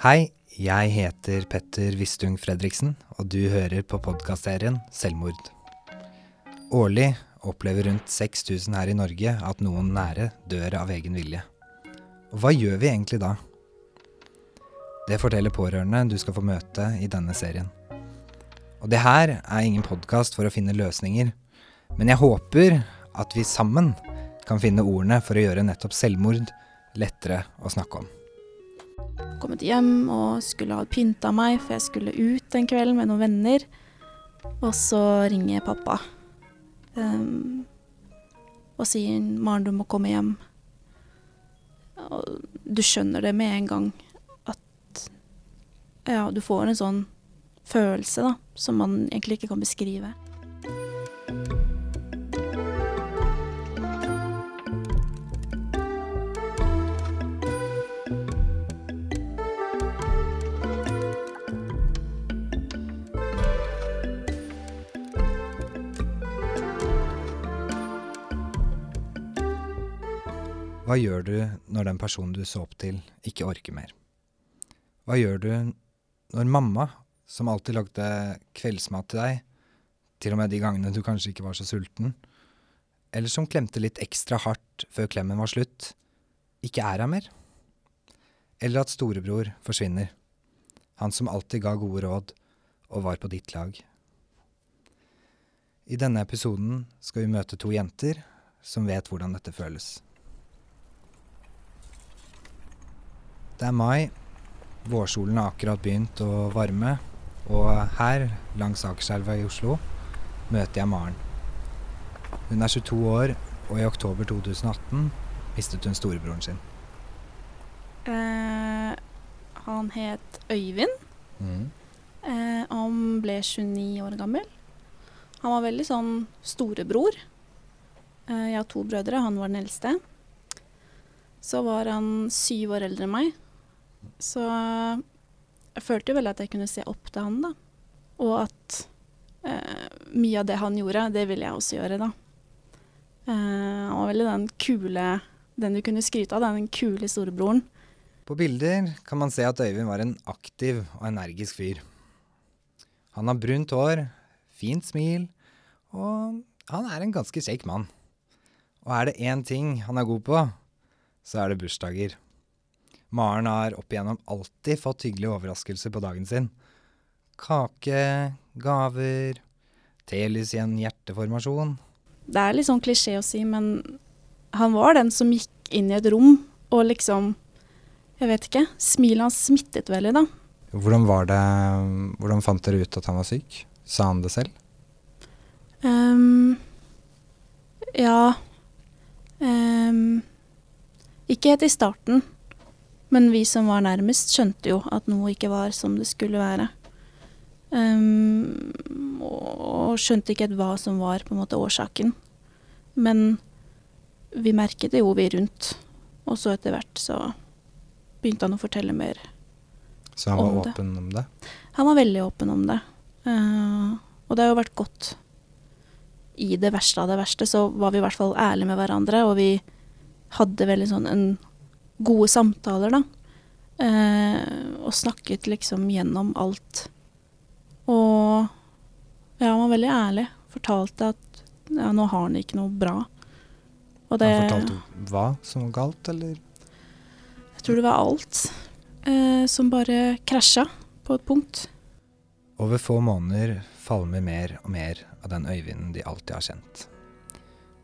Hei, jeg heter Petter Vistung Fredriksen, og du hører på podkastserien Selvmord. Årlig opplever rundt 6000 her i Norge at noen nære dør av egen vilje. Og hva gjør vi egentlig da? Det forteller pårørende du skal få møte i denne serien. Og det her er ingen podkast for å finne løsninger, men jeg håper at vi sammen kan finne ordene for å gjøre nettopp selvmord lettere å snakke om. Kommet hjem og skulle ha pynta meg, for jeg skulle ut den kvelden med noen venner. Og så ringer pappa um, og sier 'Maren, du må komme hjem'. Og du skjønner det med en gang at ja, du får en sånn følelse da, som man egentlig ikke kan beskrive. Hva gjør du når den personen du så opp til, ikke orker mer? Hva gjør du når mamma, som alltid lagde kveldsmat til deg, til og med de gangene du kanskje ikke var så sulten, eller som klemte litt ekstra hardt før klemmen var slutt, ikke er her mer? Eller at storebror forsvinner, han som alltid ga gode råd og var på ditt lag. I denne episoden skal vi møte to jenter som vet hvordan dette føles. Det er mai. Vårsolen har akkurat begynt å varme. Og her, langs Akerselva i Oslo, møter jeg Maren. Hun er 22 år, og i oktober 2018 mistet hun storebroren sin. Eh, han het Øyvind. Mm. Eh, han ble 29 år gammel. Han var veldig sånn storebror. Eh, jeg har to brødre, han var den eldste. Så var han syv år eldre enn meg. Så jeg følte jo veldig at jeg kunne se opp til han, da. Og at eh, mye av det han gjorde, det ville jeg også gjøre, da. Eh, han var veldig den kule Den du kunne skryte av, den kule storebroren. På bilder kan man se at Øyvind var en aktiv og energisk fyr. Han har brunt hår, fint smil, og han er en ganske kjekk mann. Og er det én ting han er god på, så er det bursdager. Maren har opp igjennom alltid fått hyggelige overraskelser på dagen sin. Kake, gaver, telys i en hjerteformasjon. Det er litt sånn klisjé å si, men han var den som gikk inn i et rom og liksom Jeg vet ikke. Smilet hans smittet veldig, da. Hvordan var det Hvordan fant dere ut at han var syk? Sa han det selv? Um, ja um, Ikke helt i starten. Men vi som var nærmest, skjønte jo at noe ikke var som det skulle være. Um, og skjønte ikke hva som var på en måte årsaken. Men vi merket det jo, vi rundt. Og så etter hvert så begynte han å fortelle mer. om det. Så han var Om åpen om det? Han var veldig åpen om det. Uh, og det har jo vært godt. I det verste av det verste så var vi i hvert fall ærlige med hverandre, og vi hadde veldig sånn en gode samtaler, da. Eh, og snakket liksom gjennom alt. Og ja, han var veldig ærlig. Fortalte at ja, nå har han ikke noe bra. Og det Han fortalte hva som var galt, eller? Jeg tror det var alt eh, som bare krasja på et punkt. Over få måneder falmer mer og mer av den Øyvinden de alltid har kjent.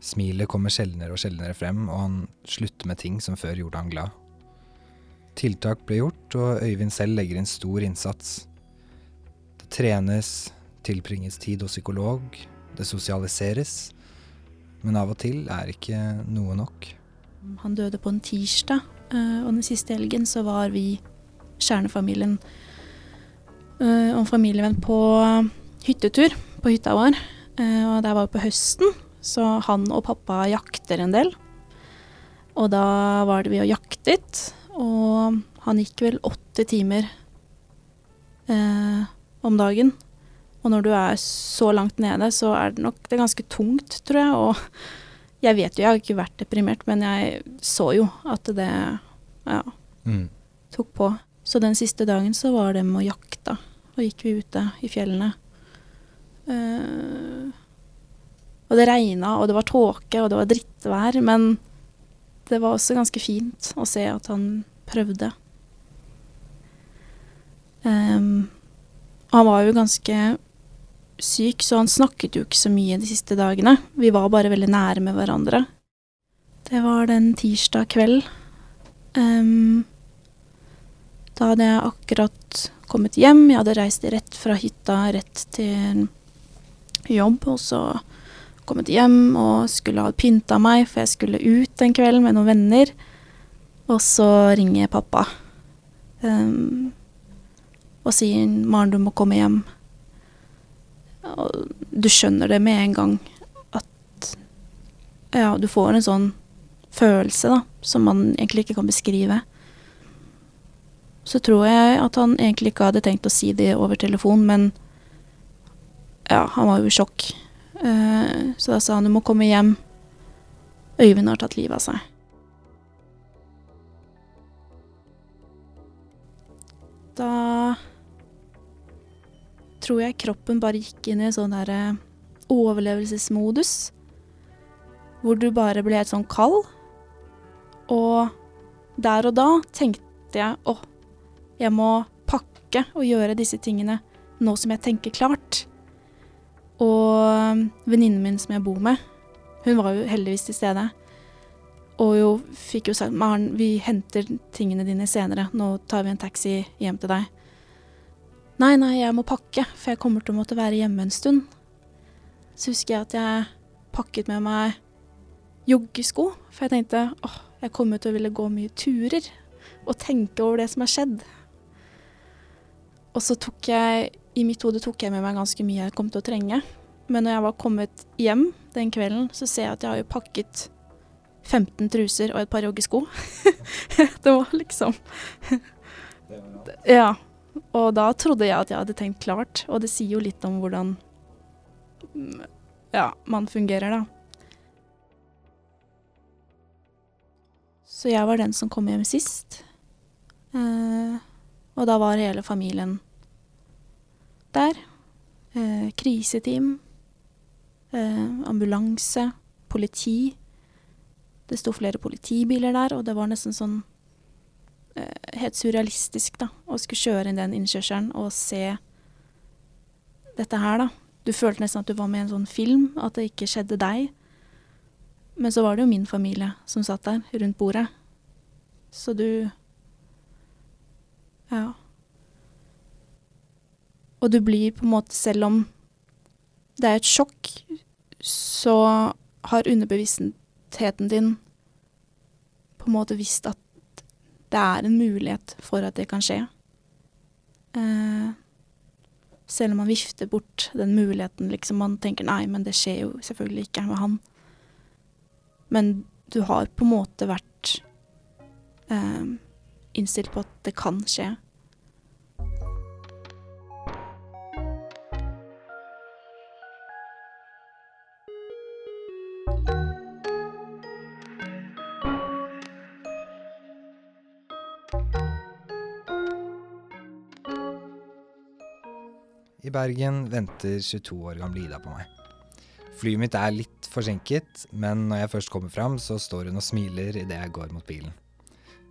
Smilet kommer sjeldnere og sjeldnere frem, og han slutter med ting som før gjorde han glad. Tiltak ble gjort, og Øyvind selv legger inn stor innsats. Det trenes, tilbringes tid hos psykolog, det sosialiseres, men av og til er ikke noe nok. Han døde på en tirsdag, eh, og den siste helgen så var vi, kjernefamilien eh, og en familievenn på hyttetur på hytta vår. Eh, og der var vi på høsten, så han og pappa jakter en del. Og da var det vi og jaktet, og han gikk vel åtte timer eh, om dagen. Og når du er så langt nede, så er det nok det er ganske tungt, tror jeg. Og jeg vet jo, jeg har ikke vært deprimert, men jeg så jo at det ja, Mm. tok på. Så den siste dagen så var det med å jakte. Og gikk vi ute i fjellene. Eh, og det regna, og det var tåke, og det var drittvær. Men det var også ganske fint å se at han prøvde. Um, han var jo ganske syk, så han snakket jo ikke så mye de siste dagene. Vi var bare veldig nære med hverandre. Det var den tirsdag kveld. Um, da hadde jeg akkurat kommet hjem. Jeg hadde reist rett fra hytta rett til jobb, og så kommet hjem og skulle ha pynta meg, for jeg skulle ut den kvelden med noen venner. Og så ringer pappa um, og sier 'Maren, du må komme hjem'. Og du skjønner det med en gang at ja, du får en sånn følelse da, som man egentlig ikke kan beskrive. Så tror jeg at han egentlig ikke hadde tenkt å si det over telefon, men ja, han var jo i sjokk. Uh, så da sa han du må komme hjem. Øyvind har tatt livet av seg. Da tror jeg kroppen bare gikk inn i sånn derre overlevelsesmodus. Hvor du bare ble helt sånn kald. Og der og da tenkte jeg åh, jeg må pakke og gjøre disse tingene nå som jeg tenker klart. Og venninnen min som jeg bor med, hun var jo heldigvis til stede. Og jo fikk jo sagt Maren, vi henter tingene dine senere. Nå tar vi en taxi hjem til deg. Nei, nei, jeg må pakke, for jeg kommer til å måtte være hjemme en stund. Så husker jeg at jeg pakket med meg joggesko, for jeg tenkte åh, jeg kommer til å ville gå mye turer og tenke over det som har skjedd. Og så tok jeg I mitt hode tok jeg med meg ganske mye jeg kom til å trenge. Men når jeg var kommet hjem den kvelden, så ser jeg at jeg har jo pakket 15 truser og et par joggesko. det var liksom Ja. Og da trodde jeg at jeg hadde tenkt klart, og det sier jo litt om hvordan ja, man fungerer, da. Så jeg var den som kom hjem sist. Eh, og da var hele familien der. Eh, kriseteam, eh, ambulanse, politi. Det sto flere politibiler der, og det var nesten sånn eh, helt surrealistisk, da, å skulle kjøre inn den innkjørselen og se dette her, da. Du følte nesten at du var med i en sånn film, at det ikke skjedde deg. Men så var det jo min familie som satt der, rundt bordet. Så du Ja. Og du blir på en måte, selv om det er et sjokk, så har underbevisstheten din på en måte visst at det er en mulighet for at det kan skje. Eh, selv om man vifter bort den muligheten, liksom man tenker nei, men det skjer jo selvfølgelig ikke med han. Men du har på en måte vært eh, innstilt på at det kan skje. Bergen venter 22 år gamle Ida på meg. Flyet mitt er litt forsinket, men når jeg først kommer fram, så står hun og smiler idet jeg går mot bilen.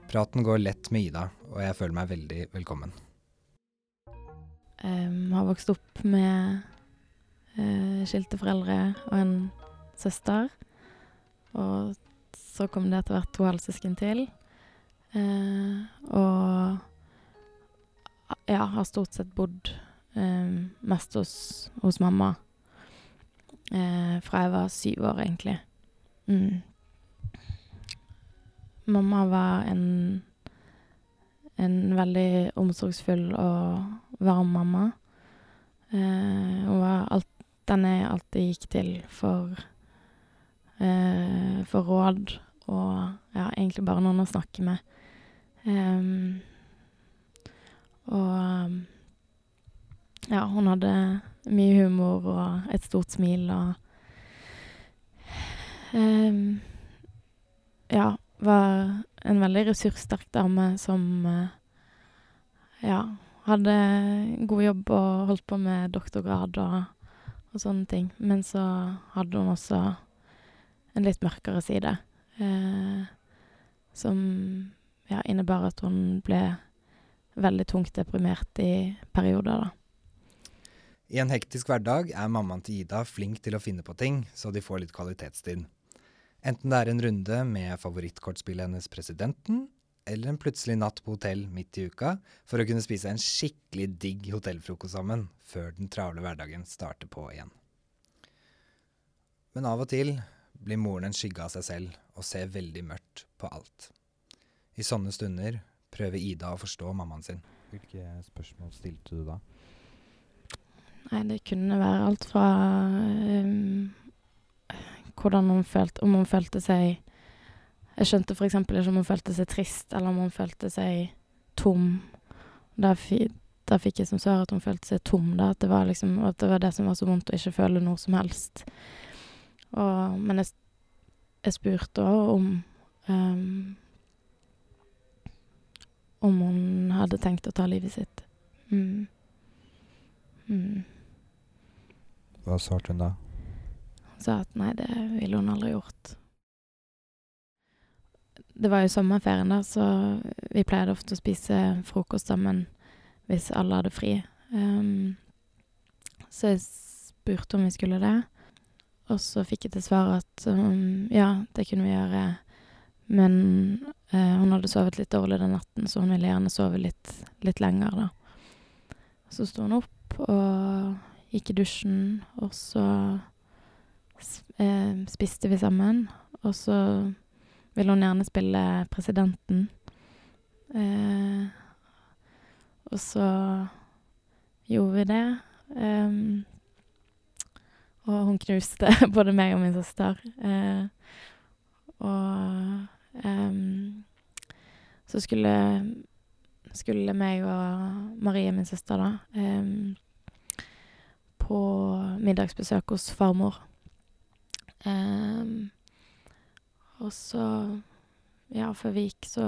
Praten går lett med Ida, og jeg føler meg veldig velkommen. Um, har vokst opp med uh, skilte foreldre og en søster. Og så kom det etter hvert to halvsøsken til. Uh, og ja, har stort sett bodd um, mest hos, hos mamma Uh, fra jeg var syv år, egentlig. Mm. Mamma var en en veldig omsorgsfull og varm mamma. Uh, hun var alt, den jeg alltid gikk til for uh, for råd og ja, egentlig bare noen å snakke med. Um, og ja, hun hadde mye humor og et stort smil og um, Ja, var en veldig ressurssterk dame som uh, ja, hadde god jobb og holdt på med doktorgrad og, og sånne ting. Men så hadde hun også en litt mørkere side. Eh, som ja, innebar at hun ble veldig tungt deprimert i perioder, da. I en hektisk hverdag er mammaen til Ida flink til å finne på ting, så de får litt kvalitetstid. Enten det er en runde med favorittkortspillet hennes Presidenten, eller en plutselig natt på hotell midt i uka for å kunne spise en skikkelig digg hotellfrokost sammen før den travle hverdagen starter på igjen. Men av og til blir moren en skygge av seg selv og ser veldig mørkt på alt. I sånne stunder prøver Ida å forstå mammaen sin. Hvilke spørsmål stilte du da? Nei, det kunne være alt fra um, hvordan hun følte Om hun følte seg Jeg skjønte f.eks. ikke om hun følte seg trist, eller om hun følte seg tom. Da, fi, da fikk jeg som svar at hun følte seg tom, da. At det var liksom At det var det som var så vondt, å ikke føle noe som helst. Og, men jeg, jeg spurte òg om um, Om hun hadde tenkt å ta livet sitt. Mm. Mm. Hva svarte hun da? Hun sa at nei, det ville hun aldri gjort. Det var jo sommerferien, da, så vi pleide ofte å spise frokost sammen hvis alle hadde fri. Um, så jeg spurte om vi skulle det, og så fikk jeg til svar at um, ja, det kunne vi gjøre, men uh, hun hadde sovet litt dårlig den natten, så hun ville gjerne sove litt, litt lenger, da. Så sto hun opp og gikk i dusjen, og så eh, spiste vi sammen. Og så ville hun gjerne spille presidenten. Eh, og så gjorde vi det. Um, og hun knuste både meg og min søster. Eh, og um, så skulle, skulle meg og Marie, min søster, da, um, på middagsbesøk hos farmor. Um, og så, ja, før vi gikk, så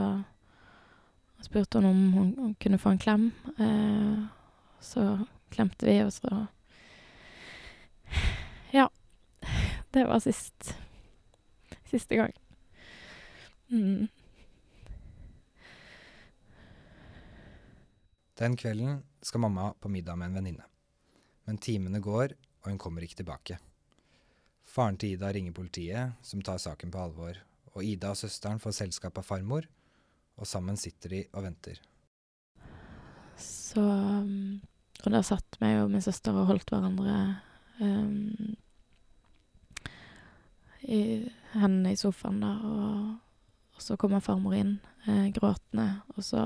spurte hun om hun, kunne få en klem. Uh, så klemte vi, og så Ja. Det var sist. Siste gang. Mm. Den kvelden skal mamma på middag med en venninne. Men timene går, og hun kommer ikke tilbake. Faren til Ida ringer politiet, som tar saken på alvor, og Ida og søsteren får selskap av farmor, og sammen sitter de og venter. Så um, Og da satt meg og min søster og holdt hverandre um, i hendene i sofaen, da, og, og så kommer farmor inn, eh, gråtende, og så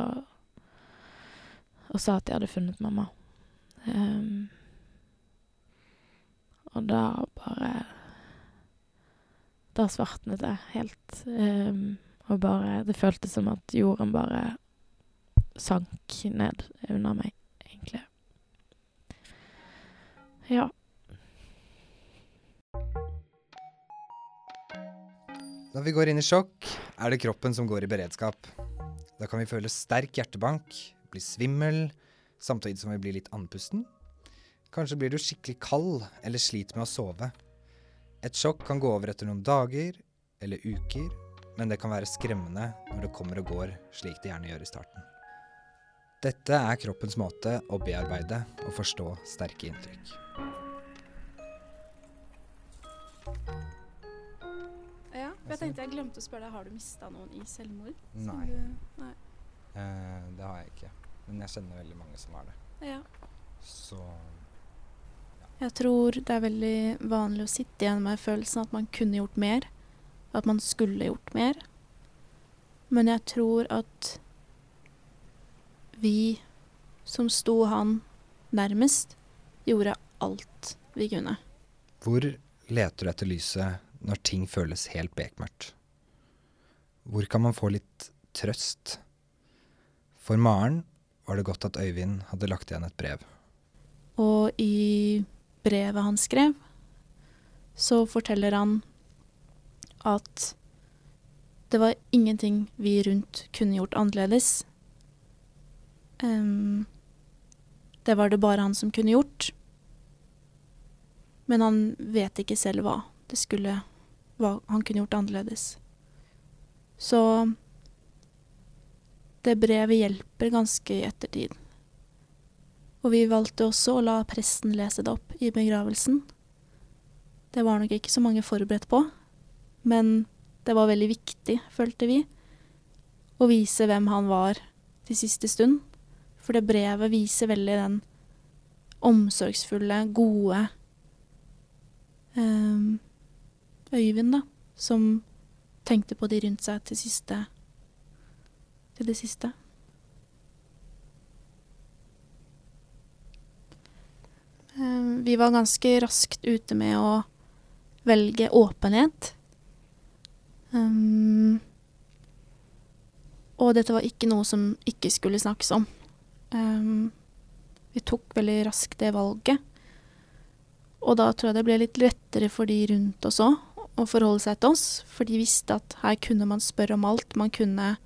Og sa at de hadde funnet mamma. Um, og da bare Da svartnet det helt. Um, og bare Det føltes som at jorden bare sank ned under meg, egentlig. Ja. Når vi går inn i sjokk, er det kroppen som går i beredskap. Da kan vi føle sterk hjertebank, bli svimmel, samtidig som vi blir litt andpusten. Kanskje blir du skikkelig kald eller sliter med å sove. Et sjokk kan gå over etter noen dager eller uker, men det kan være skremmende når det kommer og går, slik det gjerne gjør i starten. Dette er kroppens måte å bearbeide og forstå sterke inntrykk. Ja, for jeg tenkte jeg glemte å spørre deg, har du mista noen i selvmord? Nei. Du, nei. Eh, det har jeg ikke. Men jeg kjenner veldig mange som har det. Ja. Så Jeg tror det er veldig vanlig å sitte igjen med følelsen at man kunne gjort mer, at man skulle gjort mer. Men jeg tror at vi som sto han nærmest, gjorde alt vi kunne. Hvor leter du etter lyset når ting føles helt bekmørkt? Hvor kan man få litt trøst? For Maren var det godt at Øyvind hadde lagt igjen et brev. Og i brevet han skrev, så forteller han at det var ingenting vi rundt kunne gjort annerledes. Um, det var det bare han som kunne gjort. Men han vet ikke selv hva det skulle Hva han kunne gjort annerledes. Så det brevet hjelper ganske i ettertid. Og vi valgte også å la presten lese det opp i begravelsen. Det var nok ikke så mange forberedt på, men det var veldig viktig, følte vi, å vise hvem han var til siste stund. For det brevet viser veldig den omsorgsfulle, gode um, Øyvind, da, som tenkte på de rundt seg til siste til det siste. Vi var ganske raskt ute med å velge åpenhet. Um, og dette var ikke noe som ikke skulle snakkes om. Um, vi tok veldig raskt det valget. Og da tror jeg det ble litt lettere for de rundt oss òg å forholde seg til oss. For de visste at her kunne man spørre om alt. Man kunne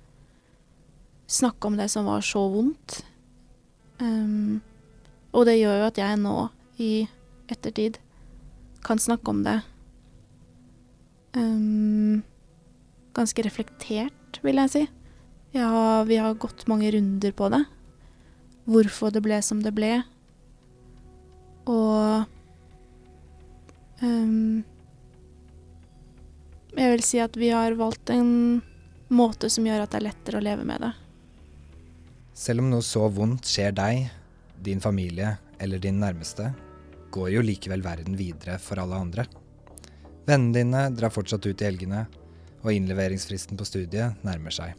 snakke om det som var så vondt. Um, og det gjør jo at jeg nå, i ettertid, kan snakke om det um, ganske reflektert, vil jeg si. Ja, vi har gått mange runder på det. Hvorfor det ble som det ble. Og um, Jeg vil si at vi har valgt en måte som gjør at det er lettere å leve med det. Selv om noe så vondt skjer deg, din familie eller din nærmeste, går jo likevel verden videre for alle andre. Vennene dine drar fortsatt ut i helgene, og innleveringsfristen på studiet nærmer seg.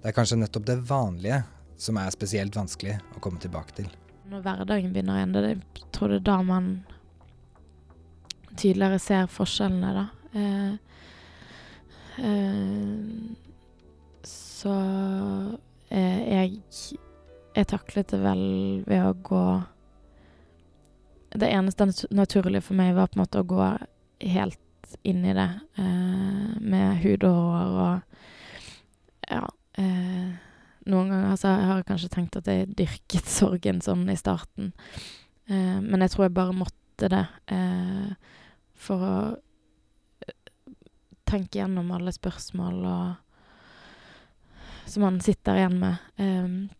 Det er kanskje nettopp det vanlige som er spesielt vanskelig å komme tilbake til. Når hverdagen begynner igjen, det, jeg tror det er da man tydeligere ser forskjellene, da. Eh, eh, så eh, jeg Jeg taklet det vel ved å gå Det eneste naturlige for meg var på en måte å gå helt inn i det, eh, med hud og hår og Ja. Eh, noen ganger så har jeg kanskje tenkt at jeg dyrket sorgen sånn i starten. Eh, men jeg tror jeg bare måtte det eh, for å eh, tenke gjennom alle spørsmål og som man sitter igjen med. Um,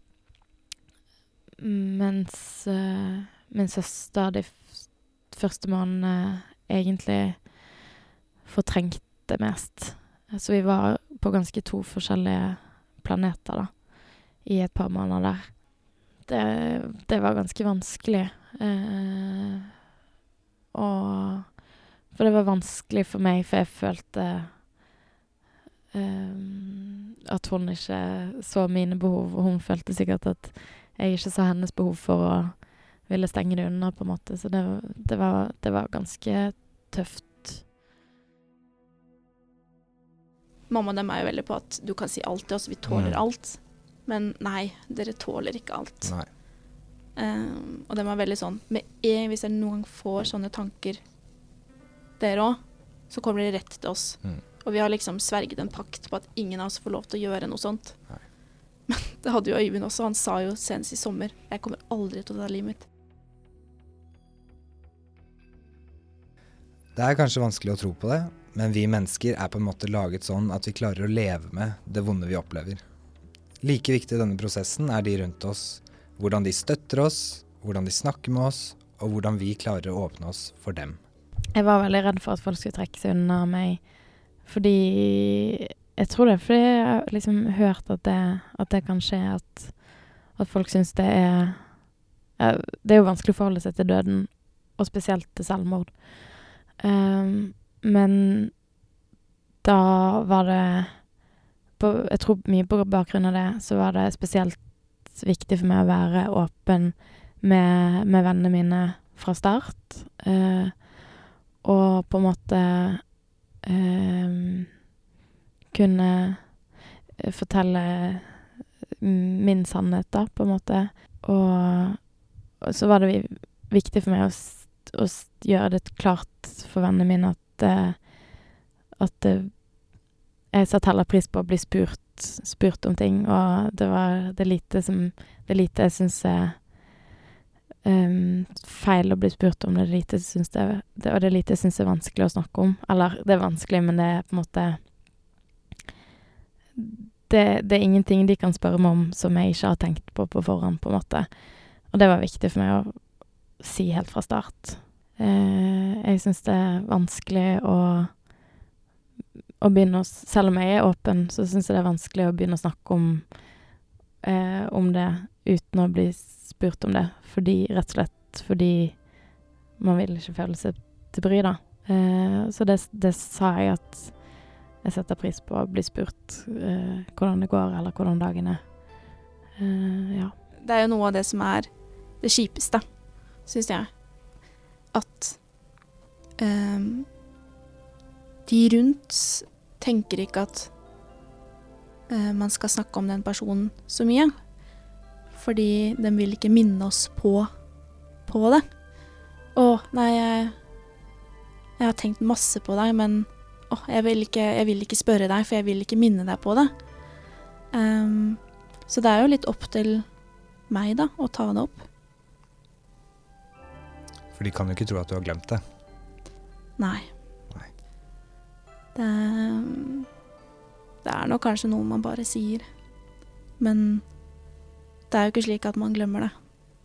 mens min søster de første månedene egentlig fortrengte mest. Så vi var på ganske to forskjellige planeter, da, i et par måneder der. Det, det var ganske vanskelig. Eh, og For det var vanskelig for meg, for jeg følte eh, at hun ikke så mine behov, og hun følte sikkert at jeg ikke så hennes behov for å ville stenge det unna, på en måte. Så det, det, var, det var ganske tøft. Mamma og dem er jo veldig på at du kan si alt til oss, vi tåler Mm. alt. Men nei, dere tåler ikke alt. Nei. Um, og dem er veldig sånn Med en hvis dere noen gang får sånne tanker, dere òg, så kommer dere rett til oss. Mm. Og vi har liksom sverget en pakt på at ingen av oss får lov til å gjøre noe sånt. Nei. Men det hadde jo Øyvind også. Han sa jo senest i sommer jeg kommer aldri til å ta livet mitt. Det er kanskje vanskelig å tro på det, men vi mennesker er på en måte laget sånn at vi klarer å leve med det vonde vi opplever. Like viktig i denne prosessen er de rundt oss. Hvordan de støtter oss, hvordan de snakker med oss, og hvordan vi klarer å åpne oss for dem. Jeg var veldig redd for at folk skulle trekke seg unna meg, fordi Jeg tror det er fordi jeg har liksom hørt at det, at det kan skje, at, at folk syns det er Det er jo vanskelig å forholde seg til døden, og spesielt til selvmord. Ehm, men da var det på, Jeg tror mye på bakgrunn av det, så var det spesielt viktig for meg å være åpen med, med vennene mine fra start. Uh, og på en måte eh, kunne fortelle min sannhet, da, på en måte. Og, og så var det viktig for meg å, å gjøre det klart for vennene mine at eh, at eh, jeg satte heller pris på å bli spurt spurt om ting, og det var det lite som Det lite jeg syns er um, feil å bli spurt om. Det lite jeg syns det, det, og det lite jeg syns er vanskelig å snakke om. Eller, det er vanskelig, men det er på en måte det, det, er ingenting de kan spørre meg om som jeg ikke har tenkt på på forhånd, på en måte. Og det var viktig for meg å si helt fra start. Eh, jeg syns det er vanskelig å å begynne å Selv om jeg er åpen, så syns jeg det er vanskelig å begynne å snakke om, eh, om det uten å bli spurt om det. Fordi, rett og slett fordi man vil ikke føle seg til bry, da. Eh, så det, det, sa jeg at jeg setter pris på å bli spurt eh, hvordan det går, eller hvordan dagen er. Eh, ja. Det er jo noe av det som er det kjipeste, syns jeg. At um, de rundt tenker ikke at uh, man skal snakke om den personen så mye. Fordi de vil ikke minne oss på, på det. Å, nei, jeg, jeg, har tenkt masse på deg, men å, jeg, vil ikke, jeg, vil ikke, spørre deg, for jeg vil ikke minne deg på det. Um, så det er jo litt opp til meg, da, å ta det opp. For de kan jo ikke tro at du har glemt det. Nei. Det, det er nok kanskje noe man bare sier. Men det er jo ikke slik at man glemmer det.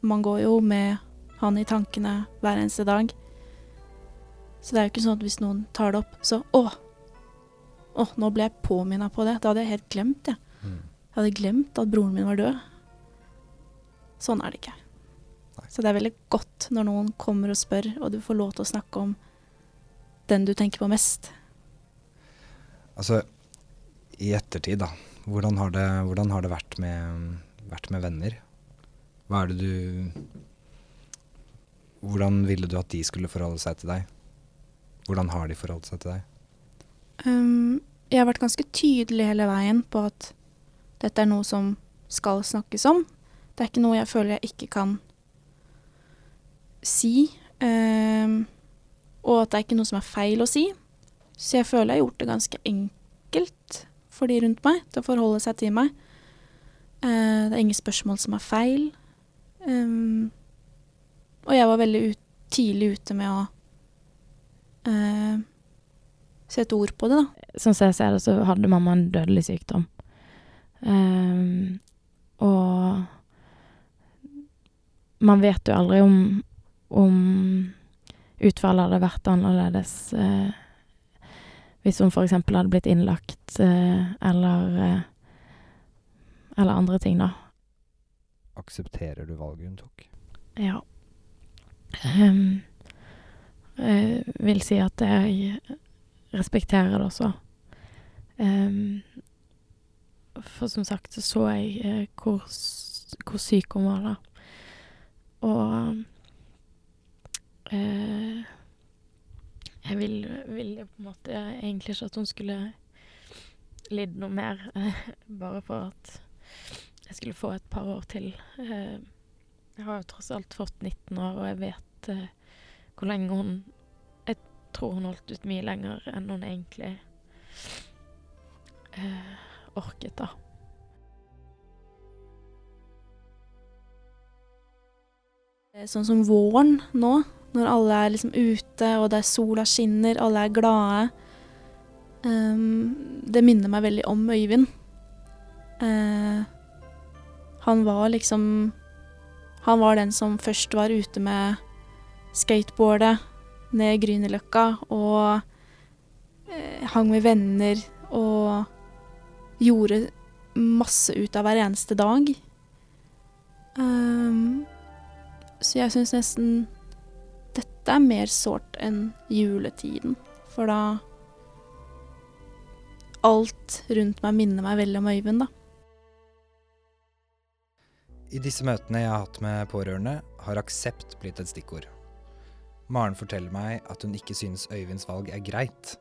Man går jo med han i tankene hver eneste dag. Så det er jo ikke sånn at hvis noen tar det opp, så Å! Å, nå ble jeg påminna på det. Det hadde jeg helt glemt, jeg. Ja. Mm. Jeg hadde glemt at broren min var død. Sånn er det ikke. Nei. Så det er veldig godt når noen kommer og spør, og du får lov til å snakke om den du tenker på mest. Altså, i ettertid, da. Hvordan har det, hvordan har det vært, med, vært, med, venner? Hva er det du Hvordan ville du at de skulle forholde seg til deg? Hvordan har de forholdt seg til deg? Um, jeg har vært ganske tydelig hele veien på at dette er noe som skal snakkes om. Det er ikke noe jeg føler jeg ikke kan si. Um, og at det er ikke noe som er feil å si. Så jeg føler jeg har gjort det ganske enkelt for de rundt meg til å forholde seg til meg. Uh, det er ingen spørsmål som er feil. Um, og jeg var veldig ut, tidlig ute med å uh, sette ord på det, da. Sånn som jeg ser det, så hadde mamma en dødelig sykdom. Um, og man vet jo aldri om, om utfallet hadde vært annerledes. eh, hvis hun f.eks. hadde blitt innlagt, eh, eller eh, Eller andre ting, da. Aksepterer du valget hun tok? Ja. Um, jeg vil si at jeg respekterer det også. Um, for som sagt så så jeg eh, hvor, hvor, syk hun var da. Og eh, jeg ville vil på en måte egentlig ikke at hun skulle lidd noe mer, eh, bare for at jeg skulle få et par år til. Eh, jeg har jo tross alt fått 19 år, og jeg vet eh, hvor lenge hun Jeg tror hun holdt ut mye lenger enn hun egentlig eh, orket, da. Sånn som våren nå, når alle er liksom ute, og det er sola skinner, alle er glade. Um, det minner meg veldig om Øyvind. Uh, han var liksom Han var den som først var ute med skateboardet ned Grünerløkka og uh, hang med venner og gjorde masse ut av hver eneste dag. Um, så jeg syns nesten dette er mer sårt enn juletiden, for da Alt rundt meg minner meg veldig om Øyvind, da. I disse møtene jeg har hatt med pårørende, har aksept blitt et stikkord. Maren forteller meg at hun ikke synes Øyvinds valg er greit,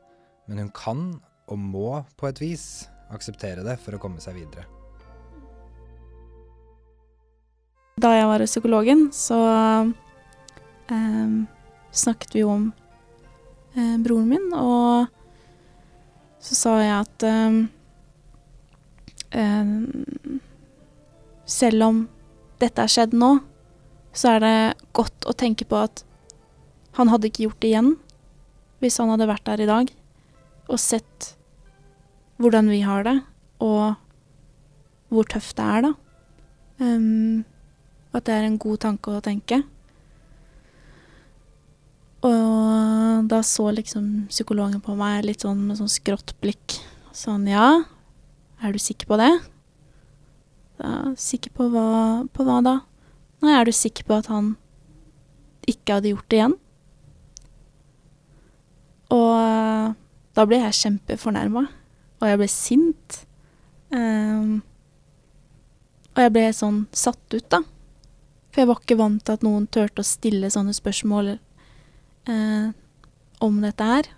men hun kan, og må på et vis, akseptere det for å komme seg videre. Da jeg var hos psykologen, så um, snakket vi jo om eh, broren min, og så sa jeg at eh, eh, Selv om dette er skjedd nå, så er det godt å tenke på at han hadde ikke gjort det igjen hvis han hadde vært der i dag og sett hvordan vi har det, og hvor tøft det er, da. Um, at det er en god tanke å tenke. Og da så liksom psykologen på meg litt sånn med sånn skrått blikk. Sånn ja, er du sikker på det? Da, sikker på hva, på hva da? Nei, er du sikker på at han ikke hadde gjort det igjen? Og da ble jeg kjempefornærma, og jeg ble sint. Um, og jeg ble sånn satt ut, da. For jeg var ikke vant til at noen turte å stille sånne spørsmål eh, om dette her.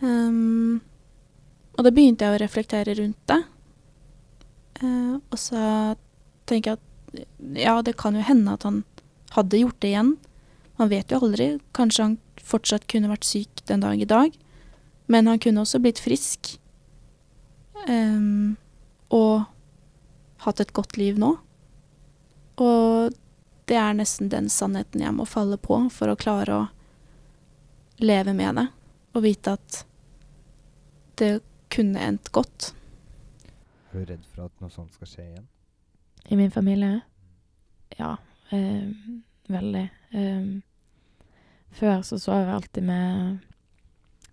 Um, og da begynte jeg å reflektere rundt det. Uh, og så tenker jeg at ja, det kan jo hende at han hadde gjort det igjen. Man vet jo aldri. Kanskje han fortsatt kunne vært syk den dag i dag. Men han kunne også blitt frisk. Um, og hatt et godt liv nå. Og det er nesten den sannheten jeg må falle på for å klare å leve med det. Og vite at det kunne endt godt. Er du redd for at noe sånt skal skje igjen? I min familie? Ja, eh, veldig. Eh, før så sov jeg alltid med,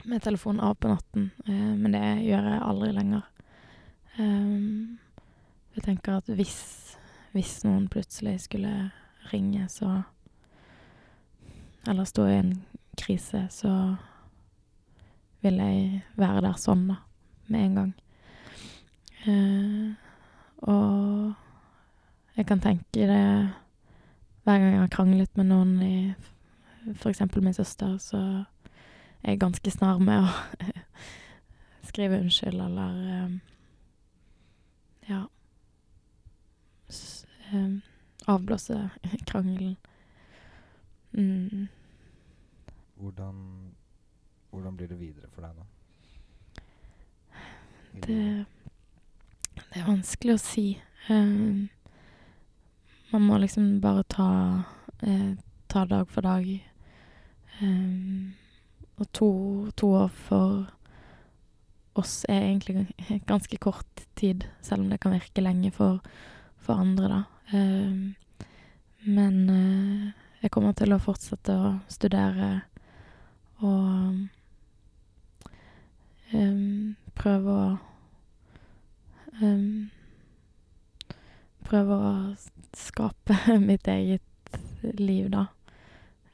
med telefonen av på natten, eh, men det gjør jeg aldri lenger. Um, jeg tenker at hvis, hvis noen plutselig skulle ringe, så Eller stå i en krise, så vil jeg være der sånn, da med en gang. Uh, og jeg kan tenke det hver gang jeg har kranglet med noen i eksempel min søster, så er jeg ganske snar med å skrive unnskyld eller um, ja um, avblåse krangelen. Mm. Hvordan, hvordan blir det videre for deg nå? Det, det er vanskelig å si. Um, man må liksom bare ta, eh, ta dag for dag. Um, og to, to, år for oss er egentlig ganske kort tid, selv om det kan virke lenge for, for andre, da. Um, men uh, jeg kommer til å fortsette å studere og um, prøve å um, Prøve å skape mitt eget liv, da.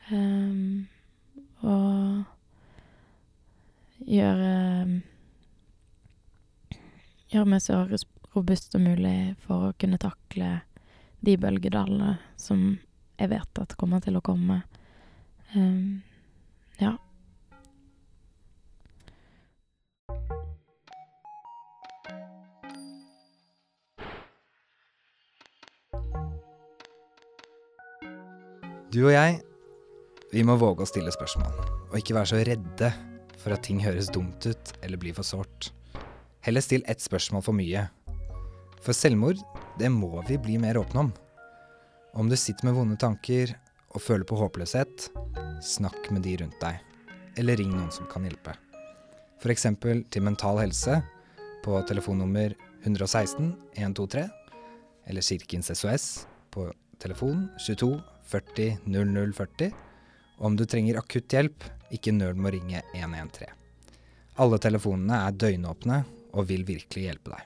Um, og gjøre Gjøre meg så robust som mulig for å kunne takle de bølgedalene som jeg vet at kommer til å komme. Um, ja. Du og jeg, vi må våge å stille spørsmål, og ikke være så redde for at ting høres dumt ut eller blir for sårt. Heller still ett spørsmål for mye. For selvmord, det må vi bli mer åpne om. Om du sitter med vonde tanker og føler på håpløshet, snakk med de rundt deg. Eller ring noen som kan hjelpe. F.eks. til Mental Helse på telefonnummer 116 123, eller Kirkens SOS på telefon 22 40 0040. Og om du trenger akutt hjelp, ikke nøl med å ringe 113. Alle telefonene er døgnåpne og vil virkelig hjelpe deg.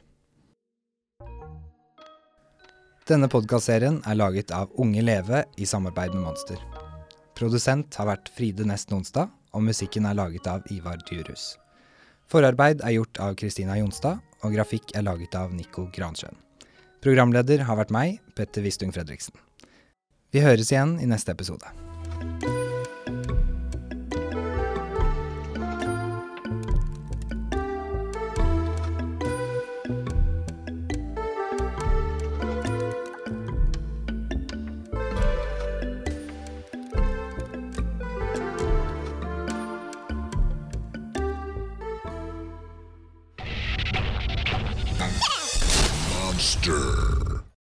Denne podkastserien er laget av Unge Leve i samarbeid med Monster. Produsent har vært Fride Nest Nonstad, og musikken er laget av Ivar Djurhus. Forarbeid er gjort av Kristina Jonstad, og grafikk er laget av Nico Gransjøen. Programleder har vært meg, Petter Wistung Fredriksen. Vi høres igjen i neste episode.